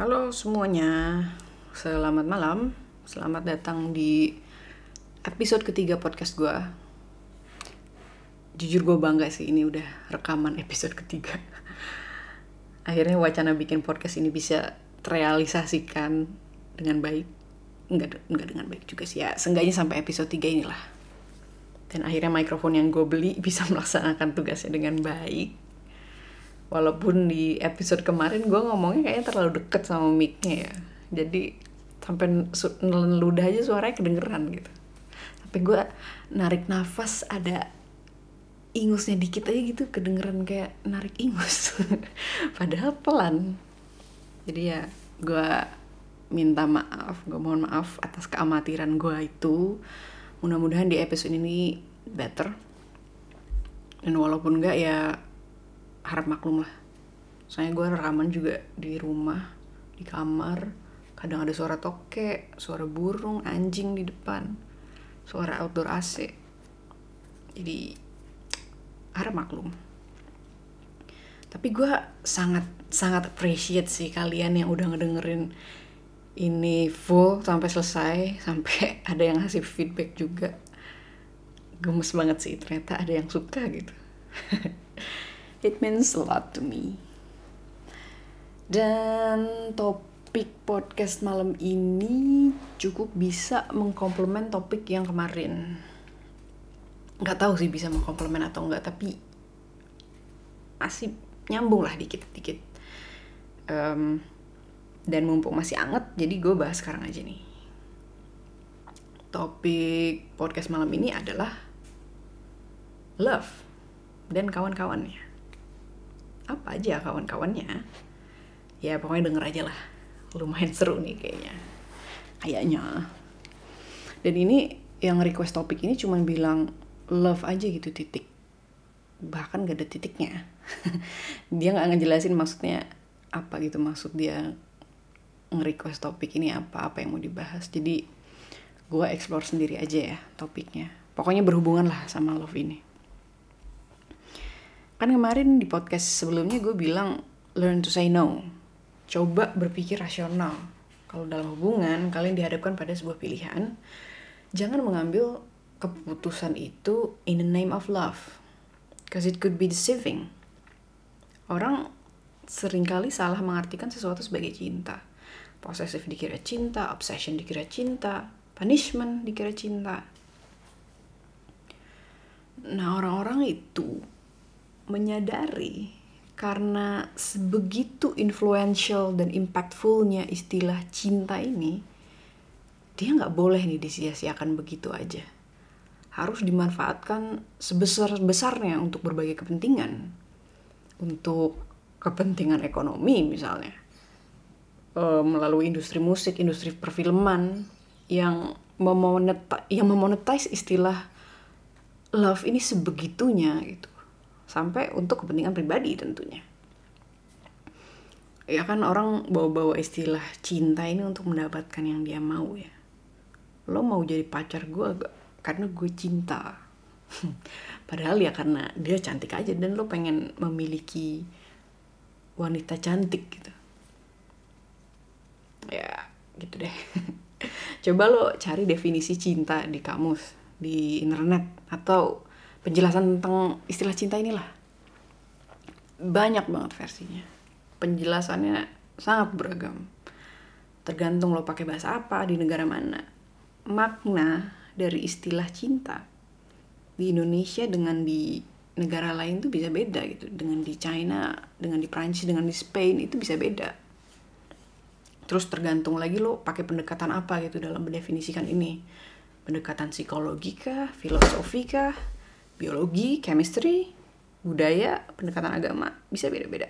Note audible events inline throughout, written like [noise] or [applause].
Halo semuanya, selamat malam. Selamat datang di episode ketiga podcast gue. Jujur gue bangga sih ini udah rekaman episode ketiga. [laughs] Akhirnya wacana bikin podcast ini bisa terrealisasikan dengan baik. Enggak, enggak dengan baik juga sih ya, seenggaknya sampai episode 3 inilah. Dan akhirnya mikrofon yang gue beli [laughs] bisa melaksanakan tugasnya dengan baik walaupun di episode kemarin gue ngomongnya kayaknya terlalu deket sama mic-nya ya. Jadi sampai nelen ludah aja suaranya kedengeran gitu. Tapi gue narik nafas ada ingusnya dikit aja gitu kedengeran kayak narik ingus. [laughs] Padahal pelan. Jadi ya gue minta maaf gue mohon maaf atas keamatiran gue itu. Mudah-mudahan di episode ini better. Dan walaupun enggak ya harap maklum lah. Soalnya gue rekaman juga di rumah di kamar kadang ada suara tokek suara burung anjing di depan suara outdoor AC jadi harap maklum. Tapi gue sangat sangat appreciate sih kalian yang udah ngedengerin ini full sampai selesai sampai [laughs] ada yang ngasih feedback juga. Gemes banget sih ternyata ada yang suka gitu [laughs] It means a lot to me. Dan topik podcast malam ini cukup bisa mengkomplement topik yang kemarin. Gak tahu sih bisa mengkomplement atau enggak, tapi masih nyambung lah dikit-dikit. Um, dan mumpung masih anget, jadi gue bahas sekarang aja nih. Topik podcast malam ini adalah love dan kawan-kawannya apa aja kawan-kawannya. Ya pokoknya denger aja lah. Lumayan seru nih kayaknya. Kayaknya. Dan ini yang request topik ini cuma bilang love aja gitu titik. Bahkan gak ada titiknya. [laughs] Dia nggak ngejelasin maksudnya apa gitu. Maksud dia nge-request topik ini apa apa yang mau dibahas. Jadi gue explore sendiri aja ya topiknya. Pokoknya berhubungan lah sama love ini kan kemarin di podcast sebelumnya gue bilang learn to say no. Coba berpikir rasional. Kalau dalam hubungan kalian dihadapkan pada sebuah pilihan jangan mengambil keputusan itu in the name of love because it could be deceiving. Orang sering kali salah mengartikan sesuatu sebagai cinta. Posesif dikira cinta obsession dikira cinta punishment dikira cinta. Nah orang-orang itu menyadari karena sebegitu influential dan impactfulnya istilah cinta ini, dia nggak boleh nih disia-siakan begitu aja. Harus dimanfaatkan sebesar-besarnya untuk berbagai kepentingan. Untuk kepentingan ekonomi misalnya. E, melalui industri musik, industri perfilman yang memonetize, yang memonetize istilah love ini sebegitunya gitu sampai untuk kepentingan pribadi tentunya. Ya kan orang bawa-bawa istilah cinta ini untuk mendapatkan yang dia mau ya. Lo mau jadi pacar gue agak karena gue cinta. [laughs] Padahal ya karena dia cantik aja dan lo pengen memiliki wanita cantik gitu. Ya gitu deh. [laughs] Coba lo cari definisi cinta di kamus di internet atau penjelasan tentang istilah cinta inilah. Banyak banget versinya. Penjelasannya sangat beragam. Tergantung lo pakai bahasa apa di negara mana. Makna dari istilah cinta di Indonesia dengan di negara lain tuh bisa beda gitu. Dengan di China dengan di Prancis dengan di Spain itu bisa beda. Terus tergantung lagi lo pakai pendekatan apa gitu dalam mendefinisikan ini. Pendekatan psikologi kah filosofi kah biologi, chemistry, budaya, pendekatan agama bisa beda-beda.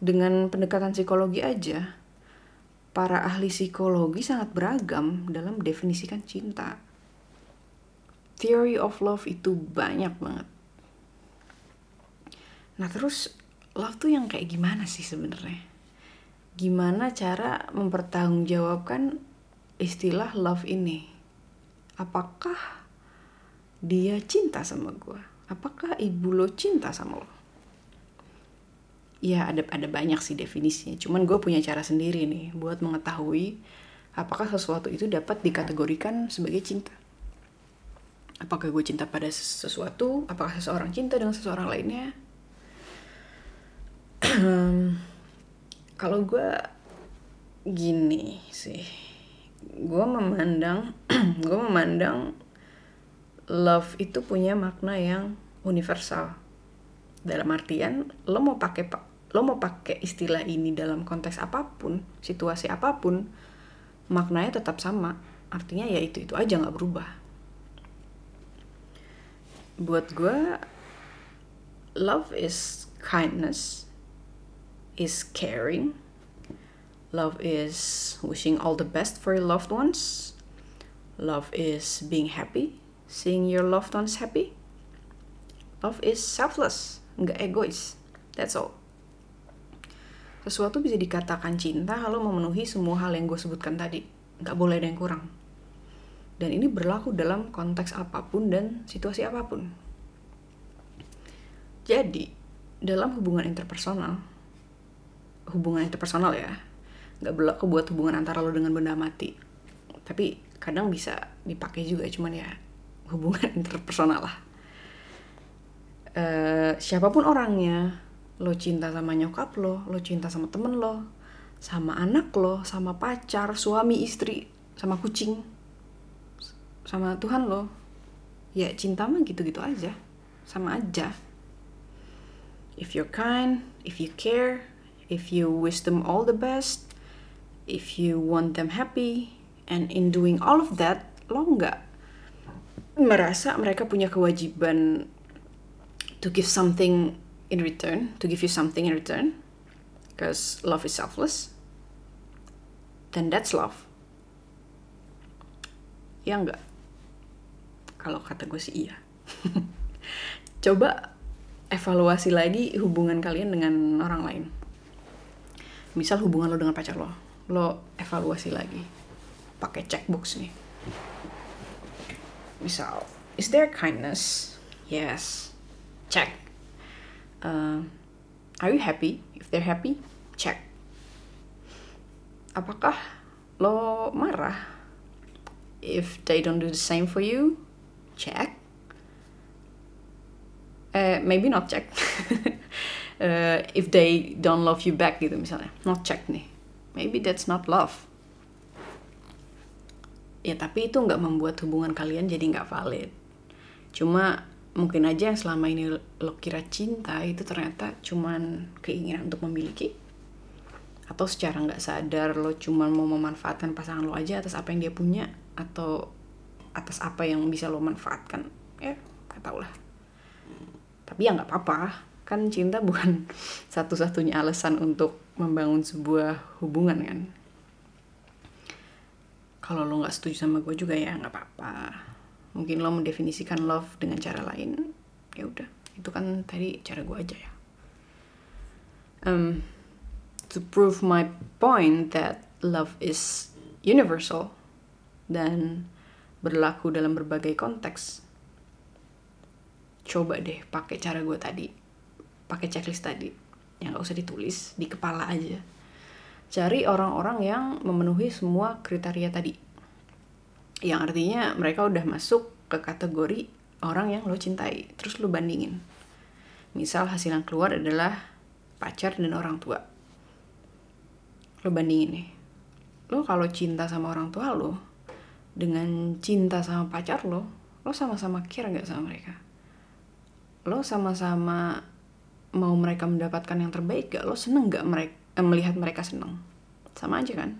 Dengan pendekatan psikologi aja, para ahli psikologi sangat beragam dalam mendefinisikan cinta. Theory of love itu banyak banget. Nah terus love tuh yang kayak gimana sih sebenarnya? Gimana cara mempertanggungjawabkan istilah love ini? Apakah dia cinta sama gue apakah ibu lo cinta sama lo? Ya ada ada banyak sih definisinya. Cuman gue punya cara sendiri nih buat mengetahui apakah sesuatu itu dapat dikategorikan sebagai cinta. Apakah gue cinta pada sesuatu apakah seseorang cinta dengan seseorang lainnya? Kalau gue gini sih. Gue memandang [clears throat] gue memandang love itu punya makna yang universal. Dalam artian lo mau pakai lo mau pakai istilah ini dalam konteks apa pun situasi apa pun maknanya tetap sama. Artinya ya itu itu aja nggak berubah. Buat gue love is kindness is caring. Love is wishing all the best for your loved ones. Love is being happy seeing your loved ones happy love is selfless nggak egois that's all sesuatu bisa dikatakan cinta kalau memenuhi semua hal yang gue sebutkan tadi. Nggak boleh ada yang kurang. Dan ini berlaku dalam konteks apa pun dan situasi apa pun. Jadi, dalam hubungan interpersonal, hubungan interpersonal ya, nggak berlaku buat hubungan antara lo dengan benda mati. Tapi kadang bisa dipakai juga, cuman ya hubungan [laughs] interpersonal lah. Uh, siapa pun orangnya, lo cinta sama nyokap lo, lo cinta sama temen lo, sama anak lo, sama pacar, suami, istri, sama kucing, sama Tuhan lo. Ya cinta mah gitu-gitu aja, sama aja. If you're kind, if you care, if you wish them all the best, if you want them happy, and in doing all of that, lo nggak merasa mereka punya kewajiban to give something in return, to give you something in return, because love is selfless, then that's love. Ya enggak? Kalau kata gue sih iya. [laughs] Coba evaluasi lagi hubungan kalian dengan orang lain. Misal hubungan lo dengan pacar lo, lo evaluasi lagi. Pakai checkbox nih. Misal, is there kindness? Yes. Check. Uh, are you happy? If they're happy check. Apakah lo marah? If they don't do the same for you check. Uh, maybe not check. [laughs] Uh, if they don't love you back gitu misalnya. Not check nih. Maybe that's not love ya tapi itu nggak membuat hubungan kalian jadi nggak valid. Cuma mungkin aja yang selama ini lo kira cinta itu ternyata cuman keinginan untuk memiliki? Atau secara nggak sadar lo cuman mau memanfaatkan pasangan lo aja atas apa yang dia punya? Atau atas apa yang bisa lo manfaatkan? Ya nggak tau lah. Tapi ya nggak apa-apa. Kan cinta [laughs] bukan satu-satunya alasan untuk membangun sebuah hubungan kan kalau lo nggak setuju sama gue juga ya nggak apa-apa. Mungkin lo mendefinisikan love dengan cara lain ya udah. Itu kan tadi cara gue aja ya. Um, to prove my point that love is universal dan berlaku dalam berbagai konteks coba deh pakai cara gue tadi pakai checklist tadi. Yang gak usah ditulis di kepala aja cari orang-orang yang memenuhi semua kriteria tadi. Yang artinya mereka udah masuk ke kategori orang yang lo cintai terus lo bandingin. Misal hasil yang keluar adalah pacar dan orang tua. Lo bandingin nih. Lo kalau cinta sama orang tua lo dengan cinta sama pacar lo lo sama-sama care nggak sama mereka? Lo sama-sama mau mereka mendapatkan yang terbaik gak lo seneng gak mereka melihat mereka seneng sama aja kan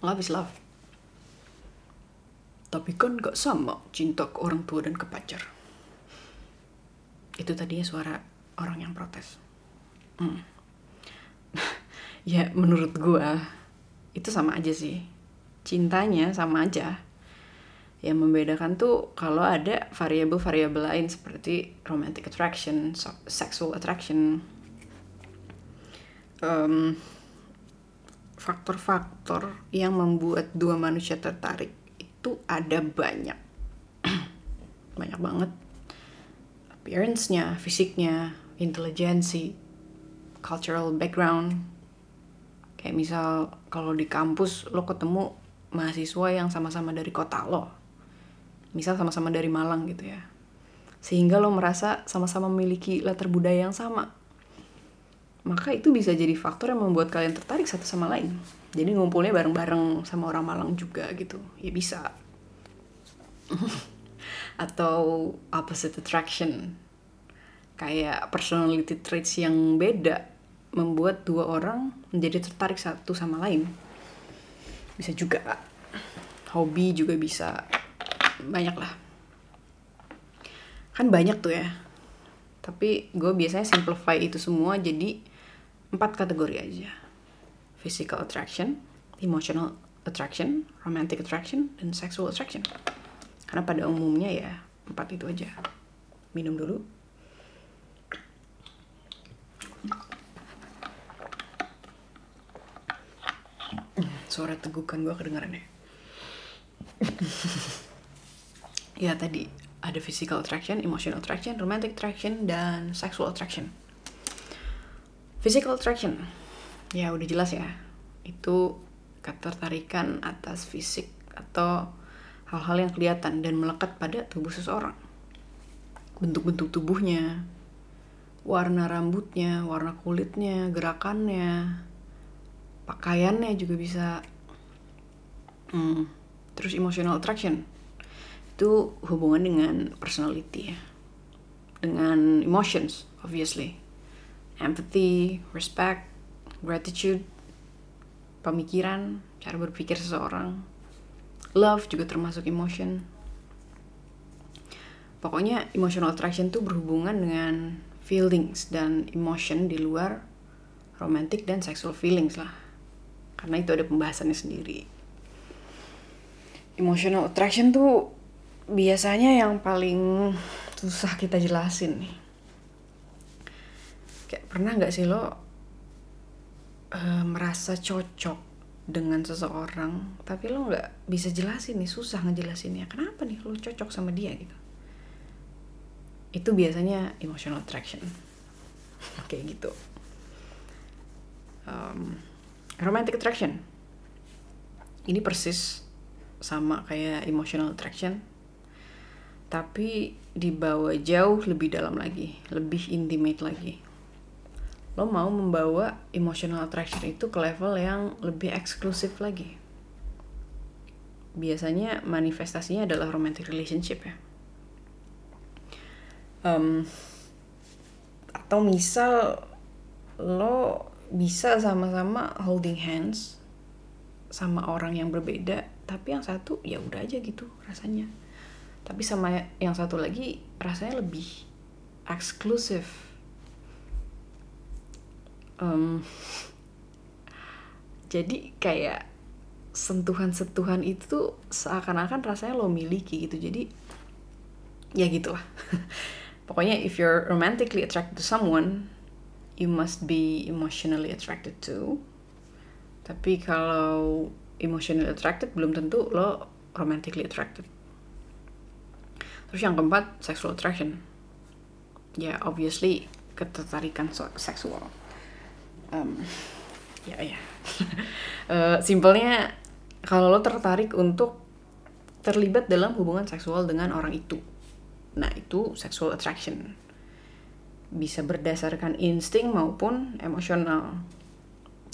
love is love tapi kan gak sama cinta ke orang tua dan ke pacar. Itu tadinya suara orang yang protes. Hmm. [laughs] ya menurut gue itu sama aja sih. Cintanya sama aja. Yang membedakan tuh kalau ada variabel-variabel lain seperti romantic attraction, sexual attraction, um, faktor-faktor yang membuat dua manusia tertarik itu ada banyak. [clears throat] Banyak banget. Appearance-nya, fisiknya, intelijensi, cultural background. Kayak misal kalau di kampus lo ketemu mahasiswa yang sama-sama dari kota lo. Misal sama-sama dari Malang gitu ya. Sehingga lo merasa sama-sama memiliki latar budaya yang sama maka itu bisa jadi faktor yang membuat kalian tertarik satu sama lain. Jadi ngumpulnya bareng-bareng sama orang Malang juga gitu. Ya bisa. [laughs] Atau opposite attraction. Kayak personality traits yang beda membuat dua orang menjadi tertarik satu sama lain. Bisa juga. Hobi juga bisa. Banyak lah. Kan banyak tuh ya. Tapi gue biasanya simplify itu semua jadi empat kategori aja. Physical attraction emotional attraction romantic attraction dan sexual attraction. Karena pada umumnya ya empat itu aja. Minum dulu. Suara tegukan gue kedengaran ya. [laughs] Ya tadi ada physical attraction, emotional attraction, romantic attraction, dan sexual attraction. Physical attraction, ya udah jelas ya, itu ketertarikan atas fisik atau hal-hal yang kelihatan dan melekat pada tubuh seseorang. Bentuk-bentuk tubuhnya, warna rambutnya, warna kulitnya, gerakannya, pakaiannya juga bisa. Hmm, terus emotional attraction. Itu hubungan dengan personality ya. Dengan emotions obviously empathy respect gratitude pemikiran cara berpikir seseorang. Love juga termasuk emotion. Pokoknya emotional attraction tuh berhubungan dengan feelings dan emotion di luar romantic dan sexual feelings lah. Karena itu ada pembahasannya sendiri. Emotional attraction tuh biasanya yang paling susah kita jelasin nih kayak pernah nggak sih lo uh, merasa cocok dengan seseorang tapi lo nggak bisa jelasin nih susah ngejelasinnya. Kenapa nih lo cocok sama dia gitu? Itu biasanya emotional attraction. [laughs] Kayak gitu. Um, romantic attraction. Ini persis sama kayak emotional attraction tapi dibawa jauh lebih dalam lagi, lebih intimate lagi. Lo mau membawa emotional attraction itu ke level yang lebih eksklusif lagi. Biasanya manifestasinya adalah romantic relationship ya. Um, atau misal lo bisa sama-sama holding hands sama orang yang berbeda, tapi yang satu ya udah aja gitu rasanya tapi sama yang satu lagi rasanya lebih eksklusif um, [laughs] jadi kayak sentuhan-sentuhan itu seakan-akan rasanya lo miliki gitu jadi ya gitulah [laughs] pokoknya if you're romantically attracted to someone you must be emotionally attracted to tapi kalau emotionally attracted belum tentu lo romantically attracted Terus yang keempat, sexual attraction. Ya, obviously ketertarikan seksual. Um, ya ya. uh, [laughs] simpelnya kalau lo tertarik untuk terlibat dalam hubungan seksual dengan orang itu. Nah, itu sexual attraction. Bisa berdasarkan insting maupun emosional.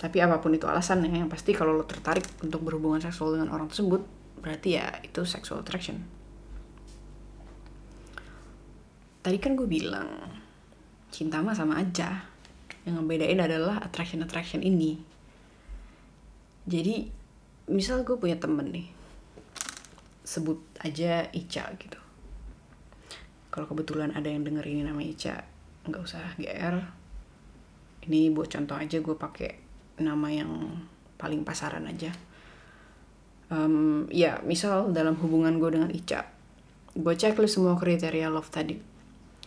Tapi apa pun itu alasannya, yang pasti kalau lo tertarik untuk berhubungan seksual dengan orang tersebut, berarti ya itu sexual attraction tadi kan gue bilang cinta mah sama aja yang ngebedain adalah attraction attraction ini. Jadi misal gue punya temen nih sebut aja Ica gitu. Kalau kebetulan ada yang denger ini nama Ica nggak usah GR ini buat contoh aja gue pakai nama yang paling pasaran aja. Um, ya misal dalam hubungan gue dengan Ica gue checklist semua kriteria love tadi.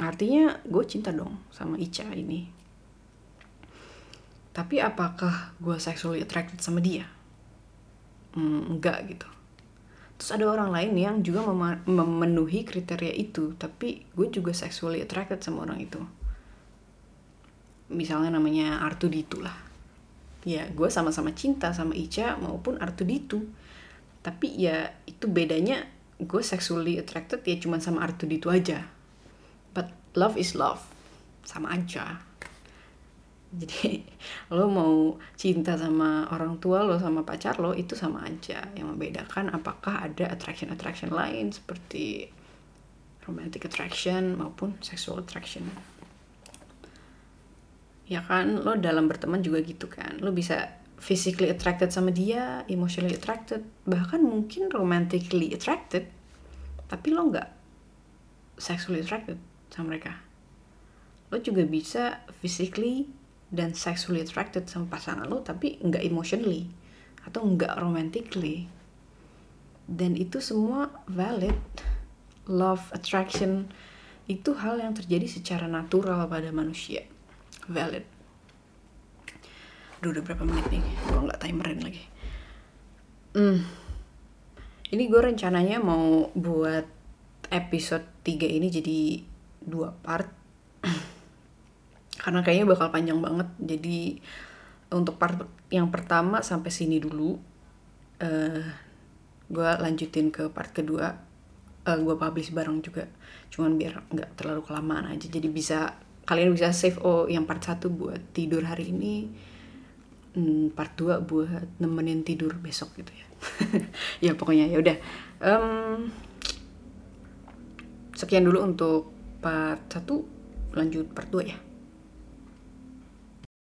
Artinya gue cinta dong sama Ica ini. Tapi apakah gue sexually attracted sama dia? Hmm, enggak gitu. Terus ada orang lain yang juga memenuhi kriteria itu, tapi gue juga sexually attracted sama orang itu. misalnya namanya Artuditu lah ya gue sama-sama cinta sama Ica maupun Artuditu tapi ya itu bedanya gue sexually attracted ya cuma sama Artuditu aja but love is love sama aja jadi [laughs] lo mau cinta sama orang tua lo sama pacar lo itu sama aja. Yang membedakan apakah ada attraction attraction lain seperti romantic attraction maupun sexual attraction. Ya kan lo dalam berteman juga gitu kan. Lo bisa physically attracted sama dia emotionally attracted bahkan mungkin romantically attracted tapi lo nggak sexually attracted sama mereka. Lo juga bisa physically dan sexually attracted sama pasangan lo tapi nggak emotionally atau nggak romantically. Dan itu semua valid. Love attraction itu hal yang terjadi secara natural pada manusia. Valid. Duh, udah berapa menit nih? Gue nggak timerin lagi. Hmm. ini gue rencananya mau buat episode 3 ini jadi dua part karena kayaknya bakal panjang banget. Jadi untuk part yang pertama sampai sini dulu. Uh, eh, gue lanjutin ke part kedua. Uh, eh, gue publish bareng juga. Cuman biar nggak terlalu kelamaan aja. Jadi bisa kalian bisa save oh yang part satu buat tidur hari ini. Hmm, part 2 buat nemenin tidur besok gitu ya. [laughs] Ya pokoknya ya udah. Um, sekian dulu untuk part satu. Lanjut part 2 ya